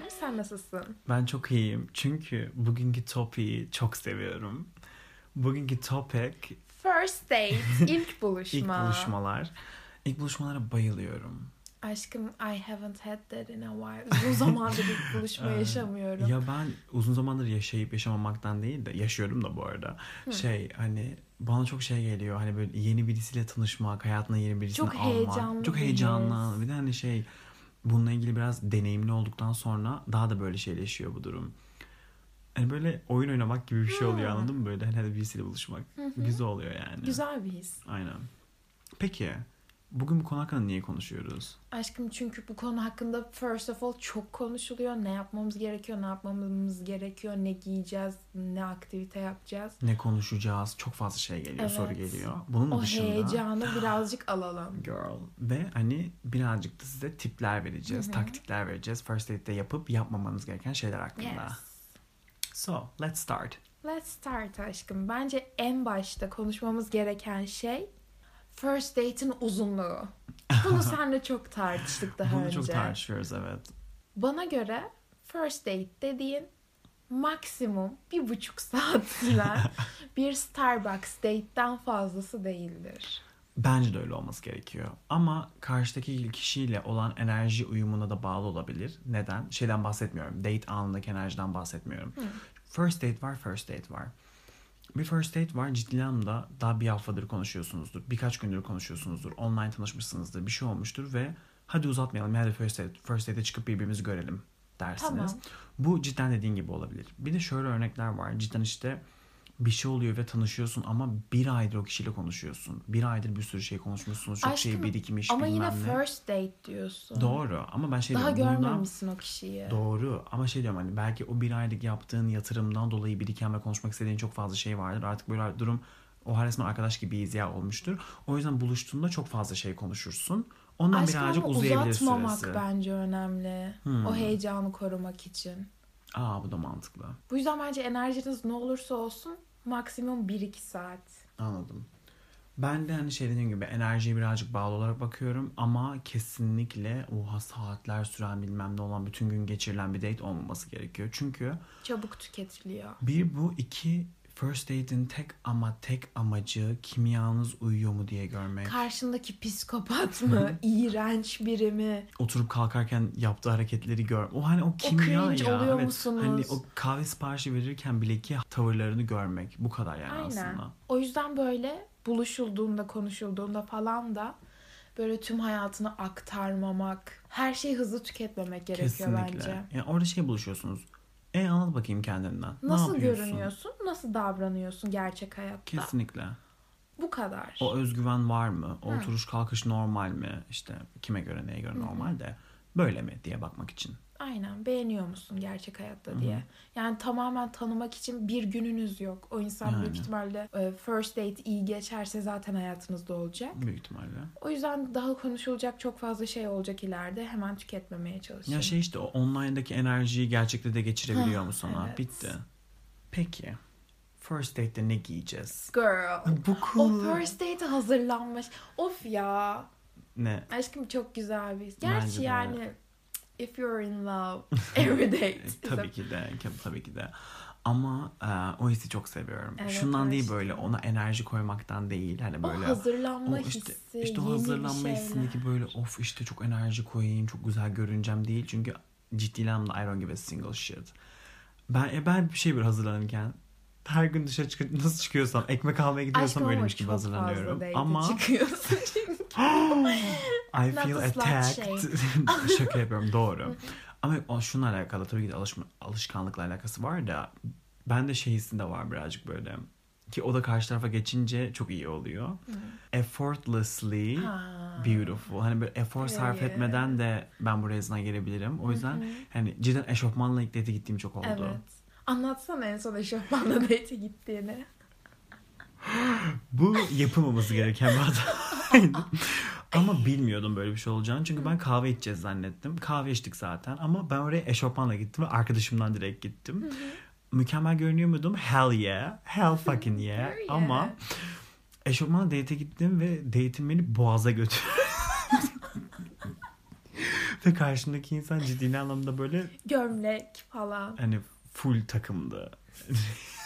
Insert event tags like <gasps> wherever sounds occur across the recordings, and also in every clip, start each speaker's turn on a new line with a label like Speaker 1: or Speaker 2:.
Speaker 1: iyiyim. Sen nasılsın?
Speaker 2: Ben çok iyiyim çünkü bugünkü topiği çok seviyorum. Bugünkü topik
Speaker 1: First date, <laughs> ilk buluşma.
Speaker 2: ilk buluşmalar. İlk buluşmalara bayılıyorum.
Speaker 1: Aşkım I haven't had that in a while. Uzun zamandır ilk buluşma <laughs> yaşamıyorum.
Speaker 2: Ya ben uzun zamandır yaşayıp yaşamamaktan değil de yaşıyorum da bu arada. Şey hani bana çok şey geliyor hani böyle yeni birisiyle tanışmak, hayatına yeni birisini
Speaker 1: Çok
Speaker 2: almak.
Speaker 1: heyecanlı
Speaker 2: Çok
Speaker 1: bir
Speaker 2: heyecanlı. Bir de hani şey bununla ilgili biraz deneyimli olduktan sonra daha da böyle şeyleşiyor bu durum. Hani böyle oyun oynamak gibi bir şey oluyor
Speaker 1: Hmm.
Speaker 2: anladın mı? Böyle hani birisiyle buluşmak. Güzel oluyor yani.
Speaker 1: Güzel bir his.
Speaker 2: Aynen. Peki bugün bu konu hakkında niye konuşuyoruz?
Speaker 1: Aşkım çünkü bu konu hakkında first of all çok konuşuluyor. Ne yapmamız gerekiyor, ne yapmamamız gerekiyor, ne giyeceğiz, ne aktivite yapacağız.
Speaker 2: Ne konuşacağız? Çok fazla şey geliyor,
Speaker 1: Evet.
Speaker 2: soru geliyor. Bunun
Speaker 1: O
Speaker 2: dışında
Speaker 1: heyecanı <gasps> birazcık alalım.
Speaker 2: girl ve hani birazcık da size tipler vereceğiz, taktikler vereceğiz. First date'de yapıp yapmamanız gereken şeyler hakkında.
Speaker 1: Yes.
Speaker 2: So, let's start.
Speaker 1: Let's start aşkım. Bence en başta konuşmamız gereken şey first date'in uzunluğu. <laughs> Bunu seninle çok tartıştık daha
Speaker 2: Bunu
Speaker 1: önce.
Speaker 2: çok tartışıyoruz evet.
Speaker 1: Bana göre first date dediğin maksimum bir buçuk saat süren <laughs> bir Starbucks date'den fazlası değildir.
Speaker 2: Bence de öyle olması gerekiyor. Ama karşıdaki kişiyle olan enerji uyumuna da bağlı olabilir. Neden? Şeyden bahsetmiyorum. Date anındaki enerjiden bahsetmiyorum. First date var, first date var. Bir first date var ciddi anlamda daha bir haftadır konuşuyorsunuzdur. Birkaç gündür konuşuyorsunuzdur. Online tanışmışsınızdır. Bir şey olmuştur ve hadi uzatmayalım. Hadi first date, first date'e çıkıp birbirimizi görelim dersiniz.
Speaker 1: Tamam.
Speaker 2: Bu cidden dediğin gibi olabilir. Bir de şöyle örnekler var. Cidden işte bir şey oluyor ve tanışıyorsun ama bir aydır o kişiyle konuşuyorsun. Bir aydır bir sürü şey konuşmuşsunuz. Çok şey
Speaker 1: Aşkım,
Speaker 2: birikmiş
Speaker 1: Ama
Speaker 2: bilmem
Speaker 1: yine
Speaker 2: ne.
Speaker 1: first date diyorsun.
Speaker 2: Doğru ama ben şey
Speaker 1: Daha
Speaker 2: diyorum. bundan-
Speaker 1: görmemişsin o kişiyi.
Speaker 2: Doğru ama şey diyorum hani belki o bir aylık yaptığın yatırımdan dolayı biriken ve konuşmak istediğin çok fazla şey vardır. Artık böyle durum o resmen arkadaş gibiyiz ya olmuştur. O yüzden buluştuğunda çok fazla şey konuşursun. Ondan
Speaker 1: Aşkım
Speaker 2: birazcık
Speaker 1: ama
Speaker 2: uzayabilir
Speaker 1: uzatmamak
Speaker 2: süresi.
Speaker 1: bence önemli.
Speaker 2: Hmm.
Speaker 1: O heyecanı korumak için.
Speaker 2: Aa bu da mantıklı.
Speaker 1: Bu yüzden bence enerjiniz ne olursa olsun maksimum 1-2 saat.
Speaker 2: Anladım. Ben de hani şey dediğim gibi enerjiye birazcık bağlı olarak bakıyorum ama kesinlikle oha saatler süren bilmem ne olan bütün gün geçirilen bir date olmaması gerekiyor. Çünkü
Speaker 1: Çabuk tüketiliyor.
Speaker 2: bir bu iki first date'in tek ama tek amacı kimyanız uyuyor mu diye görmek.
Speaker 1: Karşındaki psikopat <laughs> mı? iğrenç biri mi?
Speaker 2: Oturup kalkarken yaptığı hareketleri gör. O hani o kimya
Speaker 1: cringe
Speaker 2: ya.
Speaker 1: oluyor
Speaker 2: evet.
Speaker 1: musunuz?
Speaker 2: Hani o kahve siparişi verirken bileki tavırlarını görmek. Bu kadar yani
Speaker 1: Aynen.
Speaker 2: aslında.
Speaker 1: O yüzden böyle buluşulduğunda, konuşulduğunda falan da böyle tüm hayatını aktarmamak, her şeyi hızlı tüketmemek gerekiyor
Speaker 2: Kesinlikle.
Speaker 1: bence.
Speaker 2: Yani orada şey buluşuyorsunuz. E anlat bakayım kendinden.
Speaker 1: Nasıl
Speaker 2: ne
Speaker 1: görünüyorsun? Nasıl davranıyorsun gerçek hayatta?
Speaker 2: Kesinlikle.
Speaker 1: Bu kadar.
Speaker 2: O özgüven var mı? O
Speaker 1: Hı.
Speaker 2: oturuş kalkış normal mi? İşte kime göre neye göre normal de böyle mi diye bakmak için.
Speaker 1: Aynen. Beğeniyor musun gerçek hayatta
Speaker 2: Hı hı.
Speaker 1: diye. Yani tamamen tanımak için bir gününüz yok. O insan büyük
Speaker 2: Yani.
Speaker 1: ihtimalle e, first date iyi geçerse zaten hayatınızda olacak.
Speaker 2: Büyük ihtimalle.
Speaker 1: O yüzden daha konuşulacak çok fazla şey olacak ileride. Hemen tüketmemeye çalışın.
Speaker 2: Ya şey işte o online'daki enerjiyi gerçekte de geçirebiliyor mu sana?
Speaker 1: evet.
Speaker 2: Bitti. Peki. First date'te ne giyeceğiz?
Speaker 1: Girl. <laughs>
Speaker 2: Bu
Speaker 1: O
Speaker 2: cool.
Speaker 1: first date hazırlanmış. Of ya.
Speaker 2: Ne?
Speaker 1: Aşkım çok güzel bir.
Speaker 2: Bence
Speaker 1: Gerçi
Speaker 2: de.
Speaker 1: İf you're in love <laughs> every date.
Speaker 2: tabii ki de. Tabii ki de. Ama e, o hissi çok seviyorum.
Speaker 1: Evet,
Speaker 2: Şundan değil
Speaker 1: aşkım.
Speaker 2: böyle ona enerji koymaktan değil. Hani böyle
Speaker 1: o hazırlanma
Speaker 2: o işte,
Speaker 1: hissi,
Speaker 2: işte o hazırlanma hissindeki böyle of işte çok enerji koyayım, çok güzel görüneceğim değil. Çünkü ciddi anlamda I don't give a single shit. Ben, e, ben bir şey bir hazırlanırken her gün dışarı çıkıp nasıl çıkıyorsam ekmek almaya gidiyorsam
Speaker 1: Aşkım ama
Speaker 2: öyleymiş gibi hazırlanıyorum. Ama
Speaker 1: çıkıyorsun. <gasps>
Speaker 2: I feel attacked. <laughs> Şaka <laughs> yapıyorum doğru. Ama o şununla alakalı tabii ki de alışma, alışkanlıkla alakası var da ben de şey hissinde var birazcık böyle ki o da karşı tarafa geçince çok iyi oluyor. Effortlessly
Speaker 1: Ha.
Speaker 2: beautiful. Hani böyle efor sarf etmeden de ben buraya hızına gelebilirim. O yüzden hani cidden eşofmanla ilk date gittiğim çok oldu.
Speaker 1: Evet. Anlatsana en son eşofmanla <laughs> date gittiğini.
Speaker 2: Bu yapılmaması gereken bir hataydı. <laughs> Ama bilmiyordum böyle bir şey olacağını. Çünkü ben kahve içeceğiz zannettim. Kahve içtik zaten. Ama ben oraya eşofmanla gittim ve arkadaşımdan direkt gittim. Mükemmel görünüyor muydum? Hell yeah. Hell fucking yeah.
Speaker 1: Yeah.
Speaker 2: Ama eşofmanla date'e gittim ve date'im beni boğaza götürdü. <laughs> Ve karşımdaki insan ciddi anlamda böyle
Speaker 1: Gömlek falan.
Speaker 2: hani full takımdı.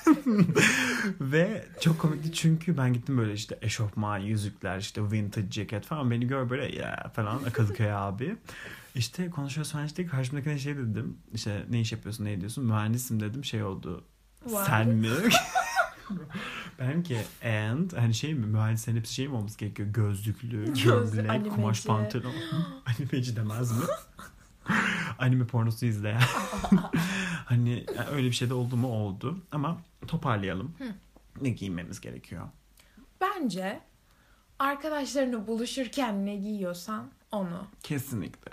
Speaker 2: <laughs> Ve çok komikti çünkü ben gittim böyle işte eşofman, yüzükler, işte vintage ceket falan. Beni gör böyle ya falan Kadıköy <laughs> abi. İşte konuşuyoruz falan işte karşımdakine şey dedim. İşte ne iş yapıyorsun, ne ediyorsun? Mühendisim dedim şey oldu.
Speaker 1: Vay.
Speaker 2: Sen mi? <laughs> ben ki and hani şey mi mühendislerin hepsi şey mi olması gerekiyor? Gözlüklü,
Speaker 1: Gözlü,
Speaker 2: gömlek, kumaş pantolon. <gasps> Animeci demez mi? <laughs> Anime pornosu izleyen. <laughs> hani öyle bir şey de oldu mu oldu. Ama toparlayalım. Ne giymemiz gerekiyor?
Speaker 1: Bence arkadaşlarını buluşurken ne giyiyorsan onu.
Speaker 2: Kesinlikle.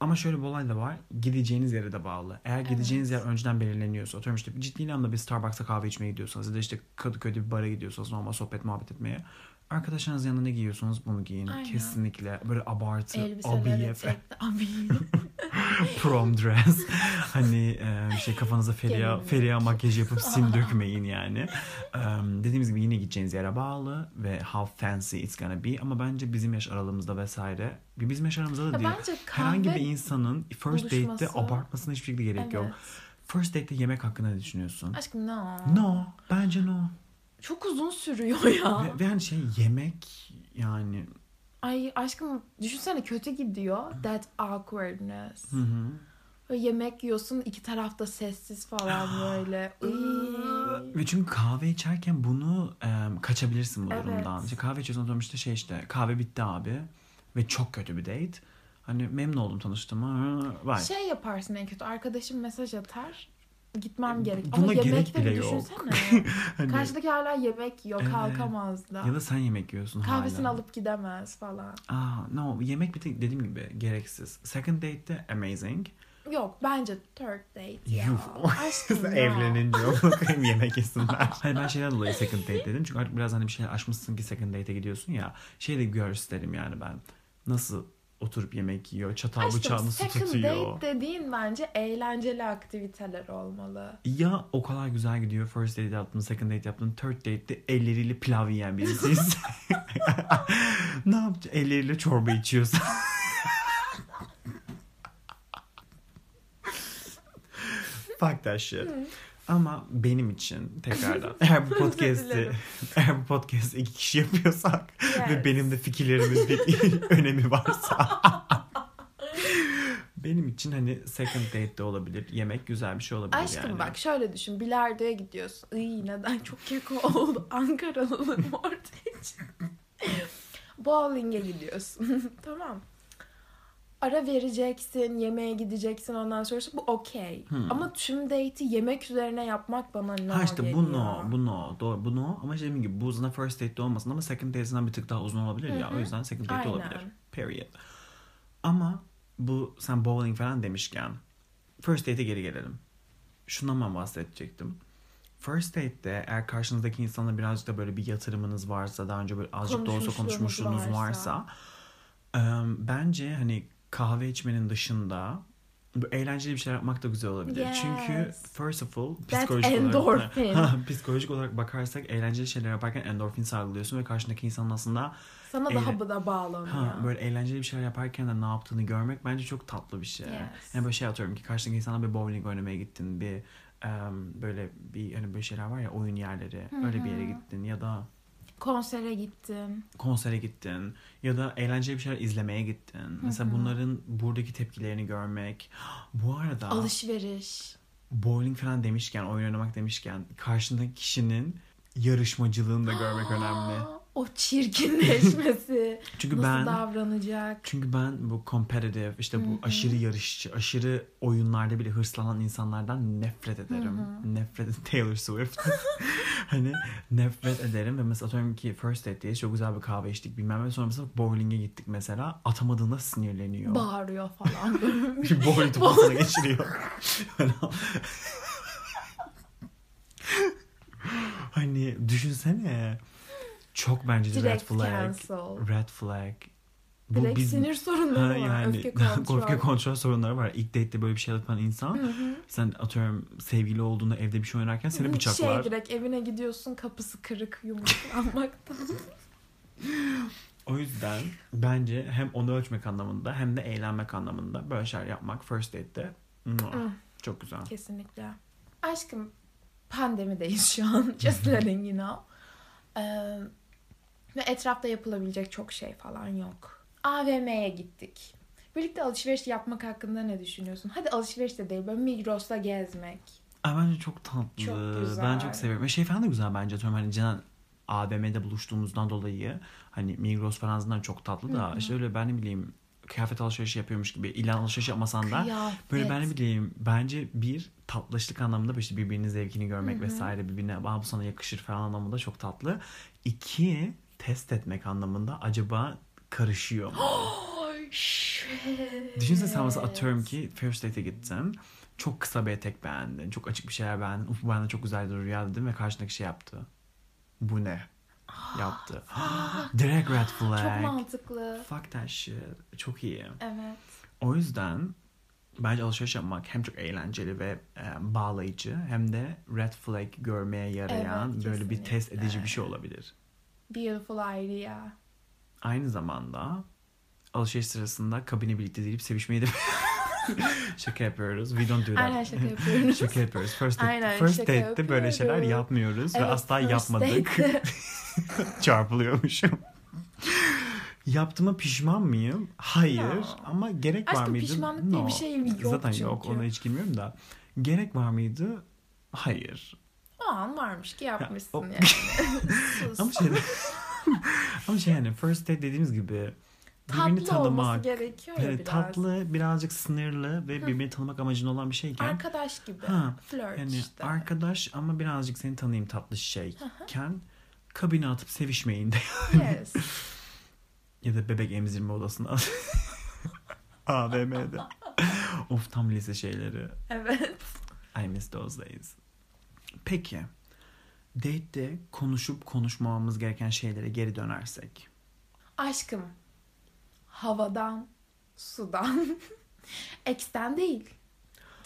Speaker 2: Ama şöyle bir olay da var. Gideceğiniz yere de bağlı. Eğer gideceğiniz yer önceden belirleniyorsa, atıyorum işte ciddi anlamda bir Starbucks'a kahve içmeye gidiyorsanız ya da işte Kadıköy'de bir bara gidiyorsanız normal sohbet muhabbet etmeye. Arkadaşlarınız yanında ne giyiyorsunuz bunu giyin.
Speaker 1: Aynen.
Speaker 2: Kesinlikle. Böyle abartı,
Speaker 1: Elbiseler
Speaker 2: abiye,
Speaker 1: etekli. Abiye. <laughs> <laughs>
Speaker 2: prom dress. hani e, şey kafanıza feriha, feriha makyaj yapıp sim <laughs> dökmeyin yani. E, dediğimiz gibi yine gideceğiniz yere bağlı ve how fancy it's gonna be. Ama bence bizim yaş aralığımızda vesaire. bir Bizim yaş aramızda da değil. Herhangi bir insanın first
Speaker 1: buluşması-
Speaker 2: abartmasına hiçbir şekilde gerek yok.
Speaker 1: Evet.
Speaker 2: First date'te yemek hakkında ne düşünüyorsun?
Speaker 1: Aşkım no.
Speaker 2: No. Bence no.
Speaker 1: Çok uzun sürüyor ya.
Speaker 2: Ve, ve yani şey yemek yani
Speaker 1: Ay aşkım düşünsene kötü gidiyor. That awkwardness.
Speaker 2: hı hı.
Speaker 1: Böyle yemek yiyorsun iki tarafta sessiz falan <gasps> böyle.
Speaker 2: Ve çünkü kahve içerken bunu em, kaçabilirsin bu
Speaker 1: Evet.
Speaker 2: durumdan. İşte kahve içiyorsun işte şey işte kahve bitti abi ve çok kötü bir date. Hani memnun oldum tanıştığıma. Vay.
Speaker 1: Şey yaparsın en kötü. Arkadaşım mesaj atar. Gitmem gerek.
Speaker 2: Buna
Speaker 1: Ama
Speaker 2: gerek
Speaker 1: yemekte
Speaker 2: bile yok. <laughs> Hani-
Speaker 1: Karşıdaki hala yemek yiyor.
Speaker 2: Evet.
Speaker 1: Kalkamaz da.
Speaker 2: ya da sen yemek yiyorsun
Speaker 1: Kahvesini
Speaker 2: hala.
Speaker 1: alıp gidemez falan.
Speaker 2: Aa, no yemek bir tek dediğim gibi gereksiz. Second date'te amazing.
Speaker 1: Yok bence third date ya.
Speaker 2: Yuh. <laughs> Evlenince <laughs> bakayım yemek yesinler. hani ben şeyden dolayı second date dedim. Çünkü artık biraz hani bir şey aşmışsın ki second date'e gidiyorsun ya. Şey de isterim yani ben. Nasıl oturup yemek yiyor, çatal bıçağı
Speaker 1: Aşkım
Speaker 2: nasıl
Speaker 1: second
Speaker 2: tutuyor.
Speaker 1: date dediğin bence eğlenceli aktiviteler olmalı.
Speaker 2: Ya o kadar güzel gidiyor. First date yaptın, second date yaptın. Third date'de elleriyle pilav yiyen birisiyiz. <laughs> <laughs> ne yapacak? Elleriyle çorba içiyorsun. <laughs> Fuck that shit. Ama benim için <laughs> tekrardan eğer bu podcast'i <laughs> eğer bu podcast'i iki kişi yapıyorsak ve
Speaker 1: Yes.
Speaker 2: benim de fikirlerimin bir <laughs> önemi varsa benim için hani second date de olabilir. Yemek güzel bir şey olabilir
Speaker 1: Aşkım
Speaker 2: yani.
Speaker 1: bak şöyle düşün. Bilardo'ya gidiyorsun. Iy neden çok keko oldu. Ankaralılığım ortaya çıktı. Bowling'e gidiyorsun. tamam. Ara vereceksin, yemeğe gideceksin ondan sonrası bu okey.
Speaker 2: Hmm.
Speaker 1: Ama tüm date'i yemek üzerine yapmak bana ne
Speaker 2: Ha işte
Speaker 1: geliyor.
Speaker 2: bu no, bu no, doğru, bu no. Ama işte dediğim gibi bu uzun first date'de olmasın ama second date'sinden bir tık daha uzun olabilir ya.
Speaker 1: Hı hı.
Speaker 2: O yüzden second date
Speaker 1: Aynen.
Speaker 2: olabilir. Period. Ama bu sen bowling falan demişken first date'e geri gelelim. Şundan ben bahsedecektim. First date'de eğer karşınızdaki insanla birazcık da böyle bir yatırımınız varsa daha önce böyle azıcık da olsa
Speaker 1: Konuşmuşluğunuz
Speaker 2: konuşmuşluğunuz varsa, em, bence hani kahve içmenin dışında bu eğlenceli bir şeyler yapmak da güzel olabilir.
Speaker 1: Yes.
Speaker 2: Çünkü first of all psikolojik
Speaker 1: endorphin. <laughs>
Speaker 2: olarak psikolojik olarak bakarsak eğlenceli şeyler yaparken endorfin salgılıyorsun ve karşındaki insanın aslında
Speaker 1: Sana
Speaker 2: Eyle-
Speaker 1: daha da bağlanıyor.
Speaker 2: ha, böyle eğlenceli bir şeyler yaparken de ne yaptığını görmek bence çok tatlı bir şey.
Speaker 1: Yes.
Speaker 2: Yani böyle şey atıyorum ki karşındaki insana bir bowling oynamaya gittin bir em, böyle bir hani böyle şeyler var ya oyun yerleri öyle bir yere gittin ya da
Speaker 1: Konsere gittin.
Speaker 2: konsere gittin ya da eğlenceli bir şeyler izlemeye gittin. Mesela bunların buradaki tepkilerini görmek. <gasps> Bu arada
Speaker 1: Alışveriş.
Speaker 2: bowling falan demişken, oyun oynamak demişken karşındaki kişinin yarışmacılığını da görmek <gasps> önemli.
Speaker 1: O çirkinleşmesi. <laughs>
Speaker 2: Çünkü
Speaker 1: Nasıl
Speaker 2: ben
Speaker 1: davranacak?
Speaker 2: çünkü ben bu competitive işte bu aşırı yarışçı, aşırı oyunlarda bile hırslanan insanlardan nefret ederim. Nefret <laughs> Taylor Swift. <laughs> hani nefret ederim ve mesela atıyorum ki first date'deyiz çok güzel bir kahve içtik bilmem ne sonra mesela bowling'e gittik mesela atamadığında sinirleniyor.
Speaker 1: Bağırıyor falan.
Speaker 2: Bir bowling topasına geçiriyor. hani düşünsene. Çok bence de red flag.
Speaker 1: cancel.
Speaker 2: Red flag.
Speaker 1: Direkt sinir <laughs> sorunları
Speaker 2: Ha,
Speaker 1: var.
Speaker 2: yani
Speaker 1: Öfke <laughs> kontrol.
Speaker 2: öfke kontrol sorunları var. İlk date'de böyle bir şey yapan insan sen atıyorum sevgili olduğunda evde bir şey oynarken seni bıçaklar.
Speaker 1: Şey direkt evine gidiyorsun kapısı kırık yumruklanmaktan. <laughs>
Speaker 2: O yüzden bence hem onu ölçmek anlamında hem de eğlenmek anlamında böyle şeyler yapmak first date'te mua,
Speaker 1: Hı.
Speaker 2: çok güzel.
Speaker 1: Kesinlikle. Aşkım pandemideyiz şu an. Just letting you know. Ee, ve etrafta yapılabilecek çok şey falan yok. AVM'ye gittik. Birlikte alışveriş yapmak hakkında ne düşünüyorsun? Hadi alışveriş de değil. Böyle Migros'ta gezmek.
Speaker 2: Ay bence çok tatlı.
Speaker 1: Çok güzel.
Speaker 2: Ben çok seviyorum. Ve şey falan da güzel bence. Atıyorum hani Cenan AVM'de buluştuğumuzdan dolayı hani Migros falan azından çok tatlı da
Speaker 1: Hı hı.
Speaker 2: işte öyle ben ne bileyim kıyafet alışverişi yapıyormuş gibi ilan alışverişi yapmasan da
Speaker 1: Kıyafet.
Speaker 2: böyle ben ne bileyim bence bir tatlışlık anlamında işte birbirinin zevkini görmek
Speaker 1: Hı hı.
Speaker 2: vesaire birbirine bu sana yakışır falan anlamında çok tatlı. İki test etmek anlamında acaba karışıyor mu?
Speaker 1: Shit.
Speaker 2: Düşünsene sen mesela atıyorum ki first date'e gittin. Çok kısa bir etek beğendin. Çok açık bir şeyler beğendin. Uf bu bende çok güzel duruyor dedim ve karşındaki şey yaptı. Bu ne? Yaptı. <gasps> Direkt red flag.
Speaker 1: Çok mantıklı.
Speaker 2: Fuck that shit. Çok iyi.
Speaker 1: Evet.
Speaker 2: O yüzden bence alışveriş yapmak hem çok eğlenceli ve e, bağlayıcı hem de red flag görmeye yarayan
Speaker 1: Evet,
Speaker 2: böyle bir test edici bir şey olabilir.
Speaker 1: Beautiful idea.
Speaker 2: Aynı zamanda alışveriş sırasında kabine birlikte gelip sevişmeyi de <laughs> şaka yapıyoruz. We don't do that.
Speaker 1: Aynen şaka <laughs> yapıyoruz.
Speaker 2: şaka yapıyoruz. First, date,
Speaker 1: Aynen,
Speaker 2: first date'te böyle şeyler yapmıyoruz ve
Speaker 1: Evet,
Speaker 2: asla
Speaker 1: first
Speaker 2: yapmadık. <laughs> Çarpılıyormuşum. Yaptığıma pişman mıyım? Hayır.
Speaker 1: No.
Speaker 2: Ama gerek var
Speaker 1: Aşkım
Speaker 2: mıydı?
Speaker 1: pişmanlık diye bir şey yok
Speaker 2: Zaten
Speaker 1: çünkü.
Speaker 2: yok. Ona hiç girmiyorum da. Gerek var mıydı? Hayır.
Speaker 1: O an varmış ki yapmışsın
Speaker 2: o-
Speaker 1: yani. <laughs>
Speaker 2: Ama şey <laughs> ama şey yani first date dediğimiz gibi birbirini
Speaker 1: tatlı olması
Speaker 2: tanımak,
Speaker 1: gerekiyor ya biraz.
Speaker 2: tatlı, birazcık sınırlı ve birbirini tanımak amacında olan bir şeyken
Speaker 1: Arkadaş gibi.
Speaker 2: Ha,
Speaker 1: Flirt
Speaker 2: yani
Speaker 1: işte.
Speaker 2: arkadaş ama birazcık seni tanıyayım tatlı şeyken kabine atıp sevişmeyin de
Speaker 1: yes. <laughs>
Speaker 2: ya da bebek emzirme odasına AVM'de. of tam lise şeyleri.
Speaker 1: Evet.
Speaker 2: I miss those days. Peki. Date'de konuşup konuşmamamız gereken şeylere geri dönersek.
Speaker 1: Aşkım. Havadan, sudan, <laughs> eksten değil.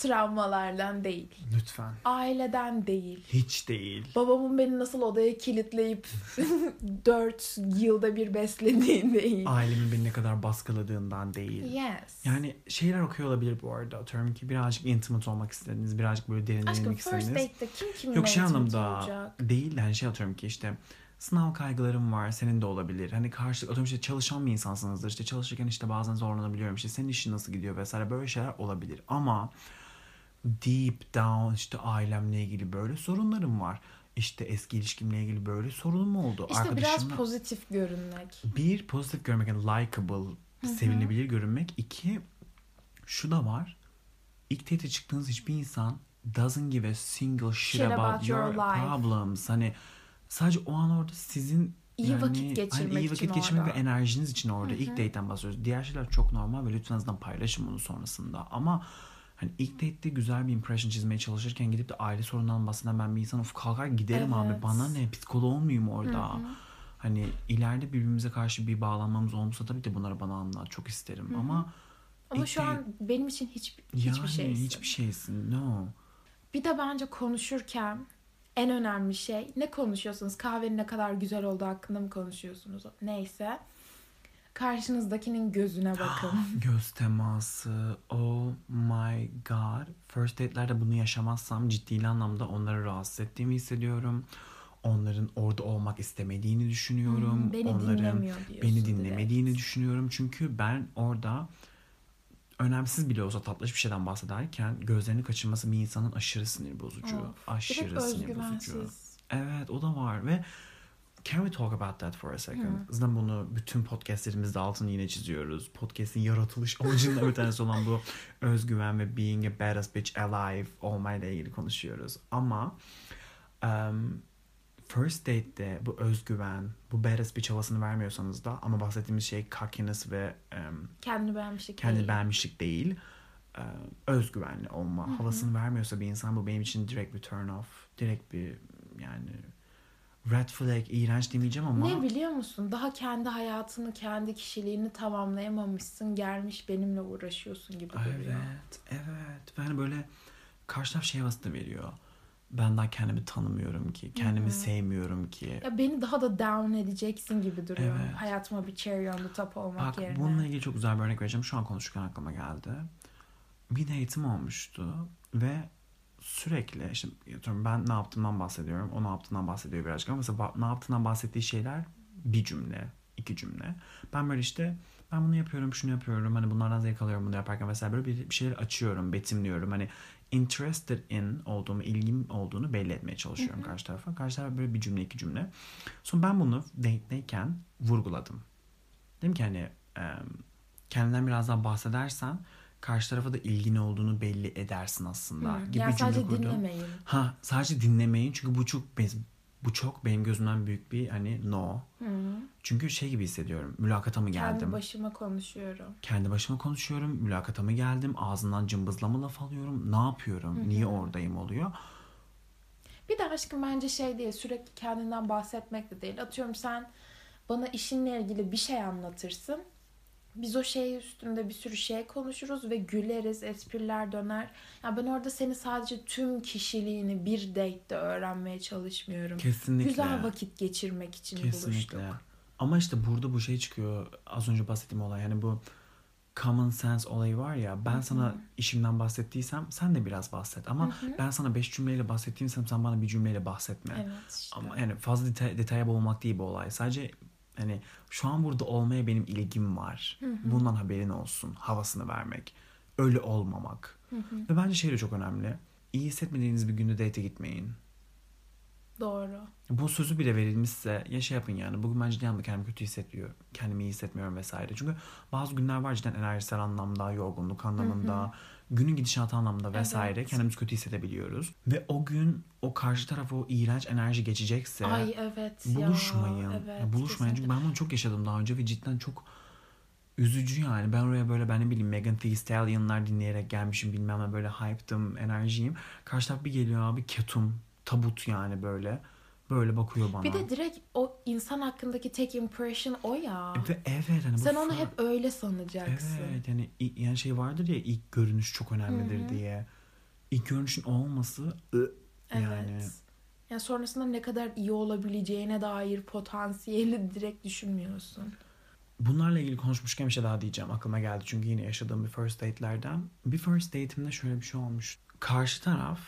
Speaker 1: Travmalardan değil.
Speaker 2: Lütfen.
Speaker 1: Aileden değil.
Speaker 2: Hiç değil.
Speaker 1: Babamın beni nasıl odaya kilitleyip <laughs> 4 yılda bir beslediği değil.
Speaker 2: Ailemin beni ne kadar baskıladığından değil.
Speaker 1: Yes.
Speaker 2: Yani şeyler okuyor olabilir bu arada. Atıyorum ki birazcık intimate olmak istediniz. Birazcık böyle
Speaker 1: Aşkım
Speaker 2: derinlemek
Speaker 1: first
Speaker 2: istediniz.
Speaker 1: date'de kim kiminle
Speaker 2: Yok şey anlamda
Speaker 1: olacak?
Speaker 2: değil de hani şey atıyorum ki işte sınav kaygılarım var senin de olabilir. Hani karşılık atıyorum işte çalışan bir insansınızdır. İşte çalışırken işte bazen zorlanabiliyorum. İşte senin işin nasıl gidiyor vesaire böyle şeyler olabilir. Ama deep down işte ailemle ilgili böyle sorunlarım var. İşte eski ilişkimle ilgili böyle sorunum oldu.
Speaker 1: İşte biraz
Speaker 2: Arkadaşımla-
Speaker 1: pozitif görünmek.
Speaker 2: bir pozitif görmek yani likable sevinilebilir görünmek iki şu da var ilk date çıktığınız hiçbir insan doesn't give a single shit,
Speaker 1: Shit
Speaker 2: about,
Speaker 1: about
Speaker 2: your,
Speaker 1: your life.
Speaker 2: problems hani sadece o an orada sizin
Speaker 1: İyi
Speaker 2: yani,
Speaker 1: vakit
Speaker 2: hani
Speaker 1: geçirmek
Speaker 2: iyi
Speaker 1: için
Speaker 2: vakit geçirmek ve
Speaker 1: orada.
Speaker 2: enerjiniz için orada ilk date'den bahsediyoruz. Diğer şeyler çok normal ve lütfen azından paylaşın bunu sonrasında. Ama hani ilk date'de güzel bir impression çizmeye çalışırken gidip de aile sorunlarından bahseden ben bir insan of kalkar giderim abi
Speaker 1: Evet.
Speaker 2: bana ne psikoloğum muyum orada? Hani ileride birbirimize karşı bir bağlanmamız olmuşsa tabii de bunları bana anlat. Çok isterim ama
Speaker 1: Ama
Speaker 2: ilk
Speaker 1: şu an benim için hiç,
Speaker 2: yani
Speaker 1: hiçbir şeysin.
Speaker 2: hiçbir şeysin. No.
Speaker 1: Bir de bence konuşurken en önemli şey ne konuşuyorsunuz? Kahvenin ne kadar güzel olduğu hakkında mı konuşuyorsunuz? Neyse. Karşınızdakinin gözüne bakın. <laughs>
Speaker 2: Göz teması. Oh my god. First date'lerde bunu yaşamazsam ciddi anlamda onları rahatsız ettiğimi hissediyorum. Onların orada olmak istemediğini düşünüyorum.
Speaker 1: Hmm, beni
Speaker 2: Onların beni
Speaker 1: direkt.
Speaker 2: dinlemediğini düşünüyorum. Çünkü ben orada önemsiz bile olsa tatlış bir şeyden bahsederken gözlerini kaçırması bir insanın aşırı sinir bozucu.
Speaker 1: Of.
Speaker 2: Aşırı sinir bozucu. Evet o da var ve can we talk about that for a second? Zaten bunu bütün podcastlerimizde altını yine çiziyoruz. Podcast'in yaratılış amacından bir tanesi olan bu <laughs> özgüven ve being a badass bitch alive olmayla ilgili konuşuyoruz. Ama um, first date'de bu özgüven, bu badass bitch havasını vermiyorsanız da ama bahsettiğimiz şey cockiness ve um,
Speaker 1: Kendini beğenmişlik
Speaker 2: kendi
Speaker 1: değil.
Speaker 2: beğenmişlik değil özgüvenli olma havasını vermiyorsa bir insan bu benim için direkt bir turn off direkt bir yani red flag iğrenç demeyeceğim ama
Speaker 1: Ne biliyor musun? Daha kendi hayatını, kendi kişiliğini tamamlayamamışsın. Gelmiş benimle uğraşıyorsun gibi duruyor.
Speaker 2: evet evet yani böyle karşı taraf şey havası da veriyor ben daha kendimi tanımıyorum ki. Kendimi sevmiyorum ki.
Speaker 1: Ya beni daha da down edeceksin gibi duruyor.
Speaker 2: Evet.
Speaker 1: Hayatıma bir cherry on the top olmak
Speaker 2: Bak
Speaker 1: yerine.
Speaker 2: bununla ilgili çok güzel bir örnek vereceğim. Şu an konuşurken aklıma geldi. Bir date'im olmuştu ve sürekli işte ben ne yaptığımdan bahsediyorum. O ne yaptığından bahsediyor birazcık ama mesela ne yaptığından bahsettiği şeyler bir cümle, iki cümle. Ben böyle işte ben bunu yapıyorum, şunu yapıyorum. Hani bunlardan zevk alıyorum bunu yaparken vesaire böyle bir, bir şeyler açıyorum, betimliyorum. Hani interested in olduğumu, ilgim olduğunu belli etmeye çalışıyorum karşı tarafa. Karşı taraf böyle bir cümle, iki cümle. Sonra ben bunu date'deyken vurguladım. Dedim ki hani kendinden biraz daha bahsedersen karşı tarafa da ilgin olduğunu belli edersin aslında.
Speaker 1: Hı.
Speaker 2: gibi
Speaker 1: Yani sadece
Speaker 2: kurdum.
Speaker 1: dinlemeyin.
Speaker 2: Ha sadece dinlemeyin çünkü bu çok bu çok benim gözümden büyük bir hani no.
Speaker 1: Hı.
Speaker 2: Çünkü şey gibi hissediyorum. Mülakata mı geldim?
Speaker 1: Kendi başıma konuşuyorum.
Speaker 2: Kendi başıma konuşuyorum. Mülakata mı geldim? Ağzından cımbızlama laf alıyorum. Ne yapıyorum? Niye oradayım oluyor?
Speaker 1: Bir de aşkım bence şey değil sürekli kendinden bahsetmek de değil. Atıyorum sen bana işinle ilgili bir şey anlatırsın. Biz o şey üstünde bir sürü şey konuşuruz ve güleriz, espriler döner. Ya ben orada seni sadece tüm kişiliğini bir date'de öğrenmeye çalışmıyorum.
Speaker 2: Kesinlikle.
Speaker 1: Güzel vakit geçirmek için
Speaker 2: Kesinlikle.
Speaker 1: buluştuk.
Speaker 2: Ama işte burada bu şey çıkıyor. Az önce bahsettiğim olay. Yani bu common sense olayı var ya. Ben sana işimden bahsettiysem sen de biraz bahset. Ama ben sana beş cümleyle bahsettiysem sen bana bir cümleyle bahsetme.
Speaker 1: Evet işte.
Speaker 2: Ama yani fazla detay, detaya boğulmak değil bu olay. Sadece hani şu an burada olmaya benim ilgim var. Bundan haberin olsun. Havasını vermek. Öyle olmamak. Ve bence şey de çok önemli. İyi hissetmediğiniz bir günde date gitmeyin.
Speaker 1: Doğru.
Speaker 2: Bu sözü bile verilmişse ya şey yapın yani. Bugün ben anlamda kendimi kötü hissediyor. Kendimi iyi hissetmiyorum vesaire. Çünkü bazı günler var cidden enerjisel anlamda, yorgunluk anlamında, günün gidişatı anlamda vesaire
Speaker 1: Evet.
Speaker 2: kendimizi kötü hissedebiliyoruz. Ve o gün o karşı tarafa o iğrenç enerji geçecekse
Speaker 1: Ay evet ya.
Speaker 2: buluşmayın.
Speaker 1: Evet,
Speaker 2: Ya buluşmayın. Çünkü ben bunu çok yaşadım daha önce ve cidden çok üzücü yani. Ben oraya böyle ben ne bileyim Megan Thee Stallion'lar dinleyerek gelmişim bilmem ne böyle hype'dım, enerjiyim. Karşı taraf bir geliyor abi ketum, tabut yani böyle. Böyle bakıyor bana.
Speaker 1: Bir de direkt o insan hakkındaki tek impression o ya.
Speaker 2: Ve evet hani
Speaker 1: Sen onu hep öyle sanacaksın.
Speaker 2: Evet yani yani şey vardır ya ilk görünüş çok önemlidir diye. İlk görünüşün olması ı,
Speaker 1: Evet.
Speaker 2: yani
Speaker 1: Yani sonrasında ne kadar iyi olabileceğine dair potansiyeli direkt düşünmüyorsun.
Speaker 2: Bunlarla ilgili konuşmuşken bir şey daha diyeceğim. Aklıma geldi çünkü yine yaşadığım bir first date'lerden. Bir first date'imde şöyle bir şey olmuş. Karşı taraf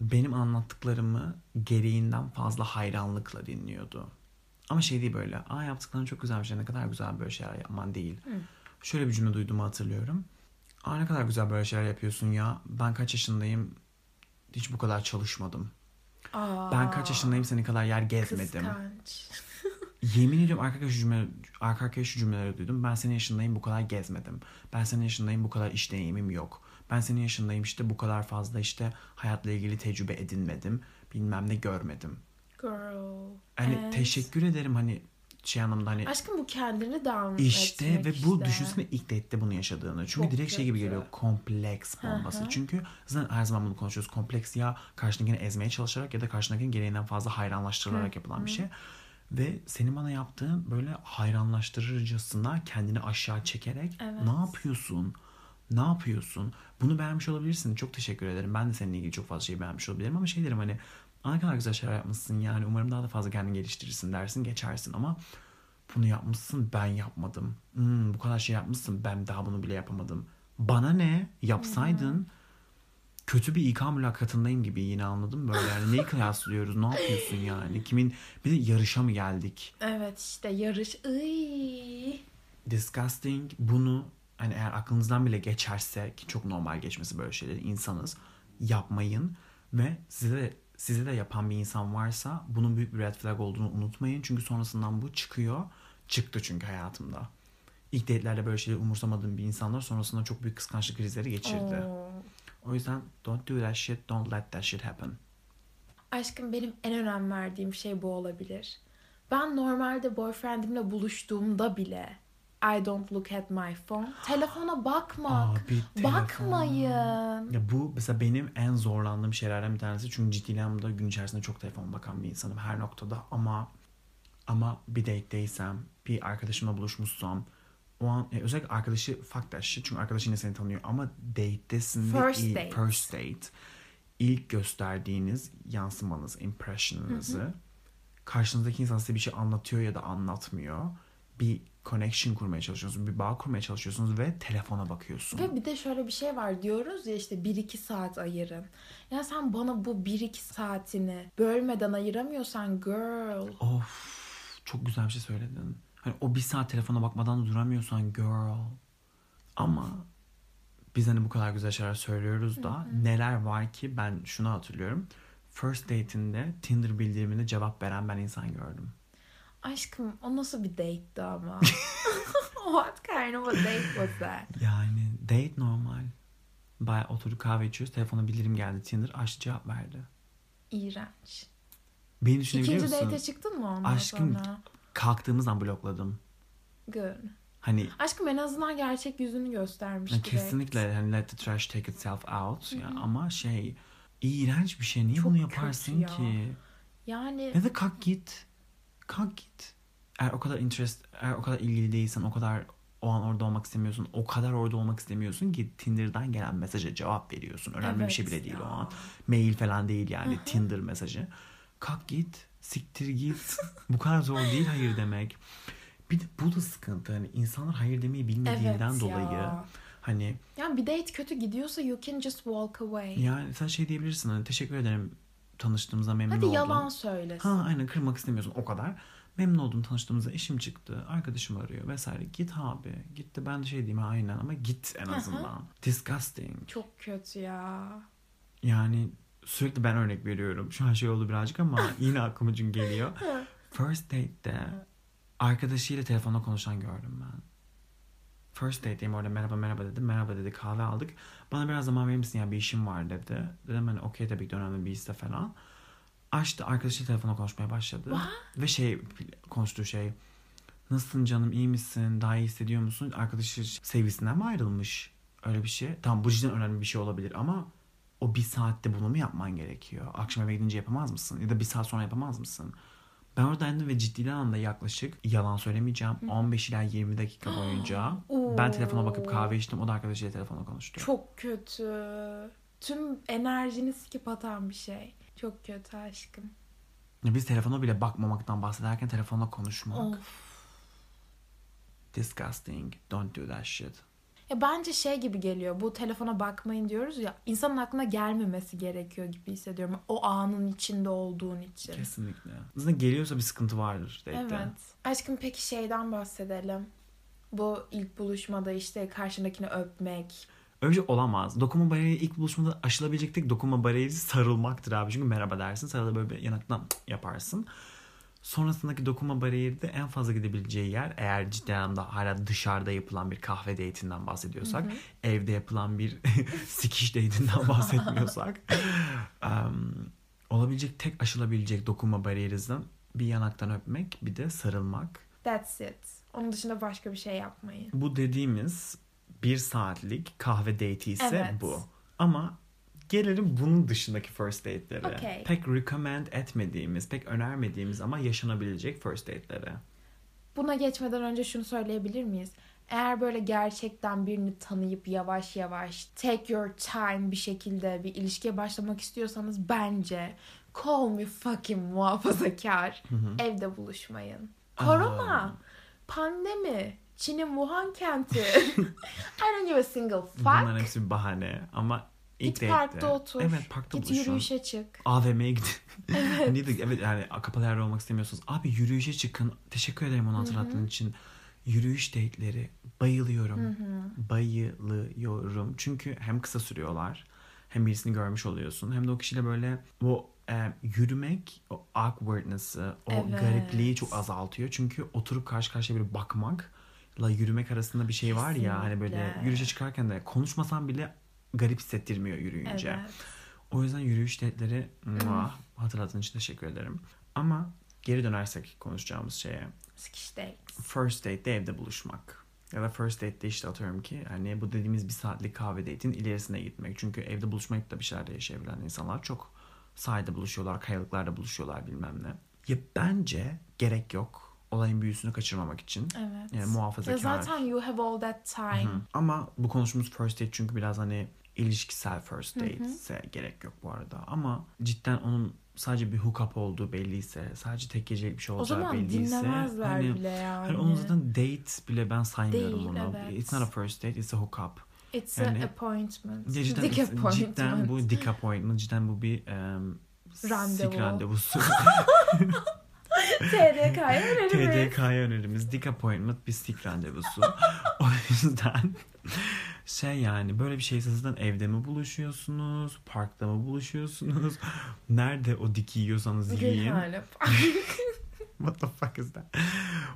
Speaker 2: benim anlattıklarımı gereğinden fazla hayranlıkla dinliyordu. Ama şey değil böyle. Aa yaptıkların çok güzelmiş. Ne kadar güzel böyle şeyler yapman değil. Şöyle bir cümle duyduğumu hatırlıyorum. Aa ne kadar güzel böyle şeyler yapıyorsun ya. Ben kaç yaşındayım? Hiç bu kadar çalışmadım.
Speaker 1: Aa,
Speaker 2: Ben kaç yaşındayım seni kadar yer gezmedim.
Speaker 1: Kıskanç. <laughs>
Speaker 2: Yemin ediyorum arka arkaya şu cümle, arka arkaya şu cümleleri duydum. Ben senin yaşındayım bu kadar gezmedim. Ben senin yaşındayım bu kadar iş deneyimim yok. Ben senin yaşındayım işte bu kadar fazla işte hayatla ilgili tecrübe edinmedim. Bilmem ne görmedim.
Speaker 1: Girl.
Speaker 2: Hani
Speaker 1: Evet.
Speaker 2: teşekkür ederim hani şey anlamda hani
Speaker 1: Aşkım bu kendini down
Speaker 2: işte
Speaker 1: etmek
Speaker 2: ve bu
Speaker 1: işte.
Speaker 2: düşünsene ilk date'de bunu yaşadığını. Çünkü
Speaker 1: Çok
Speaker 2: direkt şey gibi
Speaker 1: kötü.
Speaker 2: geliyor kompleks bombası. Çünkü zaten her zaman bunu konuşuyoruz. Kompleks ya karşındakini ezmeye çalışarak ya da karşındakinin gereğinden fazla hayranlaştırılarak yapılan bir şey. Ve senin bana yaptığın böyle hayranlaştırıcısına kendini aşağı çekerek
Speaker 1: Evet.
Speaker 2: ne yapıyorsun? Ne yapıyorsun? Bunu beğenmiş olabilirsin. Çok teşekkür ederim. Ben de seninle ilgili çok fazla şey beğenmiş olabilirim ama şey derim hani "Aa, ne kadar güzel şeyler yapmışsın yani umarım daha da fazla kendini geliştirirsin dersin geçersin ama bunu yapmışsın ben yapmadım. Hmm, bu kadar şey yapmışsın ben daha bunu bile yapamadım. Bana ne? Yapsaydın kötü bir İK mülakatındayım gibi yine anladım böyle yani neyi kıyaslıyoruz ne yapıyorsun yani kimin bir de yarışa mı geldik
Speaker 1: Evet işte yarış. Iy.
Speaker 2: disgusting bunu hani eğer aklınızdan bile geçerse ki çok normal geçmesi böyle şeyleri insanız yapmayın ve size de size de yapan bir insan varsa bunun büyük bir red flag olduğunu unutmayın çünkü sonrasından bu çıkıyor çıktı çünkü hayatımda ilk date'lerde böyle şeyleri umursamadığım bir insanlar sonrasında çok büyük kıskançlık krizleri geçirdi.
Speaker 1: Oo.
Speaker 2: O yüzden don't do that shit, don't let that shit happen.
Speaker 1: Aşkım benim en önem verdiğim şey bu olabilir. Ben normalde boyfriendimle buluştuğumda bile I don't look at my phone. Telefona bakmak.
Speaker 2: Abi, telefon.
Speaker 1: Bakmayın.
Speaker 2: Ya bu mesela benim en zorlandığım şeylerden bir tanesi. Çünkü ciddi anlamda gün içerisinde çok telefon bakan bir insanım her noktada ama ama bir date'deysem, bir arkadaşımla buluşmuşsam o an e, özellikle arkadaşı fuck that shit çünkü arkadaşı yine seni tanıyor ama date'desin ve
Speaker 1: First
Speaker 2: iyi-
Speaker 1: date.
Speaker 2: first date ilk gösterdiğiniz yansımanız, impression'ınızı karşınızdaki insan size bir şey anlatıyor ya da anlatmıyor. Bir connection kurmaya çalışıyorsunuz, bir bağ kurmaya çalışıyorsunuz ve telefona bakıyorsun.
Speaker 1: Ve bir de şöyle bir şey var diyoruz ya işte 1-2 saat ayırın. Ya sen bana bu 1-2 saatini bölmeden ayıramıyorsan girl.
Speaker 2: Of çok güzel bir şey söyledin. Hani o bir saat telefona bakmadan duramıyorsan girl. Ama biz hani bu kadar güzel şeyler söylüyoruz da neler var ki ben şunu hatırlıyorum. First date'inde Tinder bildirimine cevap veren ben insan gördüm.
Speaker 1: Aşkım o nasıl bir date'ti ama? <laughs> <laughs> What kind of a date was that?
Speaker 2: Yani date normal. Baya oturduk kahve içiyoruz. Telefona bildirim geldi Tinder. Açtı cevap verdi.
Speaker 1: İğrenç.
Speaker 2: Beni düşünebiliyor
Speaker 1: İkinci
Speaker 2: musun?
Speaker 1: date'e çıktın mı ondan
Speaker 2: Aşkım
Speaker 1: sonra?
Speaker 2: kalktığımız an blokladım.
Speaker 1: Good.
Speaker 2: Hani
Speaker 1: Aşkım en azından gerçek yüzünü göstermiş
Speaker 2: ya
Speaker 1: direkt.
Speaker 2: kesinlikle hani let the trash take itself out ya ama şey iğrenç bir şey. Niye
Speaker 1: Çok
Speaker 2: bunu
Speaker 1: kötü
Speaker 2: yaparsın
Speaker 1: ya.
Speaker 2: ki?
Speaker 1: Yani
Speaker 2: Ya da kalk git. Kalk git. Eğer o kadar interest, eğer o kadar ilgili değilsen, o kadar o an orada olmak istemiyorsun, o kadar orada olmak istemiyorsun ki Tinder'dan gelen mesaja cevap veriyorsun. Önemli bir şey
Speaker 1: Evet
Speaker 2: bile değil
Speaker 1: ya.
Speaker 2: o an. Mail falan değil yani Tinder mesajı. Kalk git, siktir git. Bu kadar zor değil hayır demek. Bir de bu da sıkıntı. Hani insanlar hayır demeyi bilmediğinden
Speaker 1: Evet
Speaker 2: dolayı
Speaker 1: ya.
Speaker 2: hani
Speaker 1: yani bir date kötü gidiyorsa you can just walk away.
Speaker 2: yani sen şey diyebilirsin hani teşekkür ederim tanıştığımıza memnun
Speaker 1: Hadi
Speaker 2: oldum.
Speaker 1: yalan söylesin.
Speaker 2: Ha aynen kırmak istemiyorsun o kadar. Memnun oldum tanıştığımıza işim çıktı. Arkadaşım arıyor vesaire. Git abi. Gitti ben de şey diyeyim "Ha, aynen ama git en azından. Disgusting.
Speaker 1: Çok kötü ya.
Speaker 2: Yani sürekli ben örnek veriyorum. Şu an şey oldu birazcık ama <laughs> yine aklıma çünkü geliyor. First date'de arkadaşıyla telefonda konuşan gördüm ben. First date'deyim orada merhaba merhaba dedi. Merhaba dedi kahve aldık. Bana biraz zaman verir misin ya bir işim var dedi. Dedim hani okey tabii ki önemli bir iste falan. Açtı arkadaşıyla telefonla konuşmaya başladı. Ve şey konuştuğu şey nasılsın canım iyi misin daha iyi hissediyor musun? Arkadaşı sevgisinden mi ayrılmış? Öyle bir şey. Tamam bu cidden önemli bir şey olabilir ama o bir saatte bunu mu yapman gerekiyor? Akşam eve gidince yapamaz mısın? Ya da bir saat sonra yapamaz mısın? Ben oradaydım ve ciddi anlamda yaklaşık yalan söylemeyeceğim 15 ila 20 dakika <gasps> boyunca ben telefona bakıp kahve içtim o da arkadaşıyla telefonla konuştu.
Speaker 1: Çok kötü. Tüm enerjini sikip atan bir şey. Çok kötü aşkım.
Speaker 2: Ya Biz telefona bile bakmamaktan bahsederken telefonla konuşmak.
Speaker 1: Of.
Speaker 2: Disgusting. Don't do that shit.
Speaker 1: Ya bence şey gibi geliyor. Bu telefona bakmayın diyoruz ya. insanın aklına gelmemesi gerekiyor gibi hissediyorum. O anın içinde olduğun için.
Speaker 2: Kesinlikle. Zaten geliyorsa bir sıkıntı vardır date'de.
Speaker 1: Evet. Aşkım peki şeyden bahsedelim. Bu ilk buluşmada işte karşındakini öpmek.
Speaker 2: Şey olamaz. Dokunma bariyeri ilk buluşmada aşılabilecek tek dokunma bariyeri sarılmaktır abi. Çünkü merhaba dersin. Sarılı böyle bir yanaktan yaparsın. Sonrasındaki dokunma bariyeri de en fazla gidebileceği yer eğer ciddi anlamda hala dışarıda yapılan bir kahve date'inden bahsediyorsak evde yapılan bir <laughs> sikiş date'inden bahsetmiyorsak <laughs> em, olabilecek tek aşılabilecek dokunma bariyerinizden bir yanaktan öpmek bir de sarılmak.
Speaker 1: That's it. Onun dışında başka bir şey yapmayın.
Speaker 2: Bu dediğimiz bir saatlik kahve date'i ise
Speaker 1: Evet.
Speaker 2: bu. Ama gelelim bunun dışındaki first date'lere.
Speaker 1: Okey.
Speaker 2: Pek recommend etmediğimiz, pek önermediğimiz ama yaşanabilecek first date'lere.
Speaker 1: Buna geçmeden önce şunu söyleyebilir miyiz? Eğer böyle gerçekten birini tanıyıp yavaş yavaş take your time bir şekilde bir ilişkiye başlamak istiyorsanız bence call me fucking muhafazakar. Evde buluşmayın. Korona,
Speaker 2: Aa.
Speaker 1: pandemi, Çin'in Wuhan kenti. <laughs> I don't give a single
Speaker 2: Bunların
Speaker 1: fuck.
Speaker 2: hepsi bir bahane ama ilk
Speaker 1: Git parkta otur.
Speaker 2: Evet parkta
Speaker 1: Git yürüyüşe çık.
Speaker 2: AVM'ye gidin. <laughs> evet. <laughs> evet yani kapalı yerde olmak istemiyorsunuz. Abi yürüyüşe çıkın. Teşekkür ederim onu hatırlattığın için. Yürüyüş date'leri bayılıyorum. Bayılıyorum. Çünkü hem kısa sürüyorlar. Hem birisini görmüş oluyorsun. Hem de o kişiyle böyle o e, yürümek o awkwardness'ı, o
Speaker 1: Evet.
Speaker 2: garipliği çok azaltıyor. Çünkü oturup karşı karşıya bir bakmakla yürümek arasında bir şey var ya hani böyle yürüyüşe çıkarken de konuşmasan bile garip hissettirmiyor yürüyünce.
Speaker 1: Evet.
Speaker 2: O yüzden yürüyüş date'leri muah, hatırlattığın için teşekkür ederim. Ama geri dönersek konuşacağımız şeye.
Speaker 1: Sıkış dates.
Speaker 2: First date'de evde buluşmak. Ya da first date'de işte atıyorum ki hani bu dediğimiz bir saatlik kahve date'in ilerisine gitmek. Çünkü evde buluşmayıp da bir şeyler yaşayabilen insanlar çok sahilde buluşuyorlar, kayalıklarda buluşuyorlar bilmem ne. Ya bence gerek yok olayın büyüsünü kaçırmamak için.
Speaker 1: Evet.
Speaker 2: Yani
Speaker 1: Ya
Speaker 2: muhafazakar.
Speaker 1: zaten you have all that time.
Speaker 2: Hı. Ama bu konuştuğumuz first date çünkü biraz hani ilişkisel first date ise gerek yok bu arada. Ama cidden onun sadece bir hookup olduğu belliyse, sadece tek gecelik bir şey
Speaker 1: O
Speaker 2: olacağı
Speaker 1: zaman
Speaker 2: belliyse.
Speaker 1: dinlemezler
Speaker 2: hani,
Speaker 1: bile yani.
Speaker 2: hani onun zaten date bile ben saymıyorum
Speaker 1: Değil,
Speaker 2: onu.
Speaker 1: evet.
Speaker 2: It's not a first date, it's a hookup.
Speaker 1: It's
Speaker 2: yani-
Speaker 1: a appointment.
Speaker 2: Ya cidden,
Speaker 1: Dick appointment.
Speaker 2: cidden bu dick appointment, cidden bu bir um,
Speaker 1: Randevu.
Speaker 2: sik randevusu.
Speaker 1: TDK'ya önerimiz.
Speaker 2: TDK'ya önerimiz dick appointment bir sik randevusu. <laughs> o yüzden şey yani böyle bir şeyse zaten evde mi buluşuyorsunuz? Parkta mı buluşuyorsunuz? <laughs> Nerede o diki yiyorsanız yiyin. <laughs> <laughs> What the fuck is that?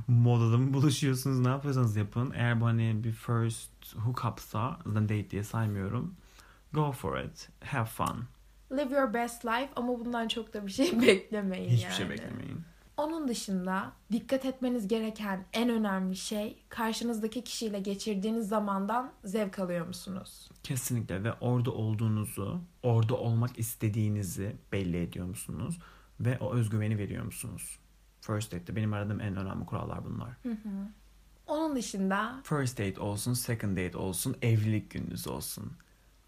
Speaker 2: Modada mı buluşuyorsunuz? Ne yapıyorsanız yapın. Eğer bu hani bir first hookupsa zaten date diye saymıyorum. Go for it. Have fun.
Speaker 1: Live your best life ama bundan çok da bir şey beklemeyin
Speaker 2: Hiçbir
Speaker 1: yani.
Speaker 2: şey beklemeyin.
Speaker 1: Onun dışında dikkat etmeniz gereken en önemli şey karşınızdaki kişiyle geçirdiğiniz zamandan zevk alıyor musunuz?
Speaker 2: Kesinlikle ve orada olduğunuzu, orada olmak istediğinizi belli ediyor musunuz? Ve o özgüveni veriyor musunuz? First date'te benim aradığım en önemli kurallar bunlar.
Speaker 1: Onun dışında
Speaker 2: First date olsun, second date olsun, evlilik gününüz olsun.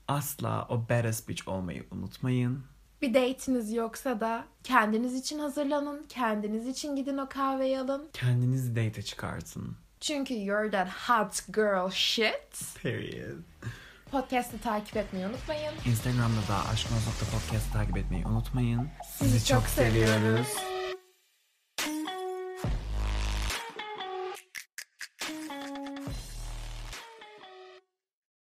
Speaker 2: Asla o badass bitch olmayı unutmayın.
Speaker 1: Bir date'iniz yoksa da kendiniz için hazırlanın, kendiniz için gidin o kahveyi alın.
Speaker 2: Kendinizi date'e çıkartın.
Speaker 1: Çünkü you're that hot girl shit.
Speaker 2: Period.
Speaker 1: Podcast'ı takip etmeyi unutmayın.
Speaker 2: Instagram'da da aşkınız.podcast takip etmeyi unutmayın.
Speaker 1: Sizi çok seviyoruz.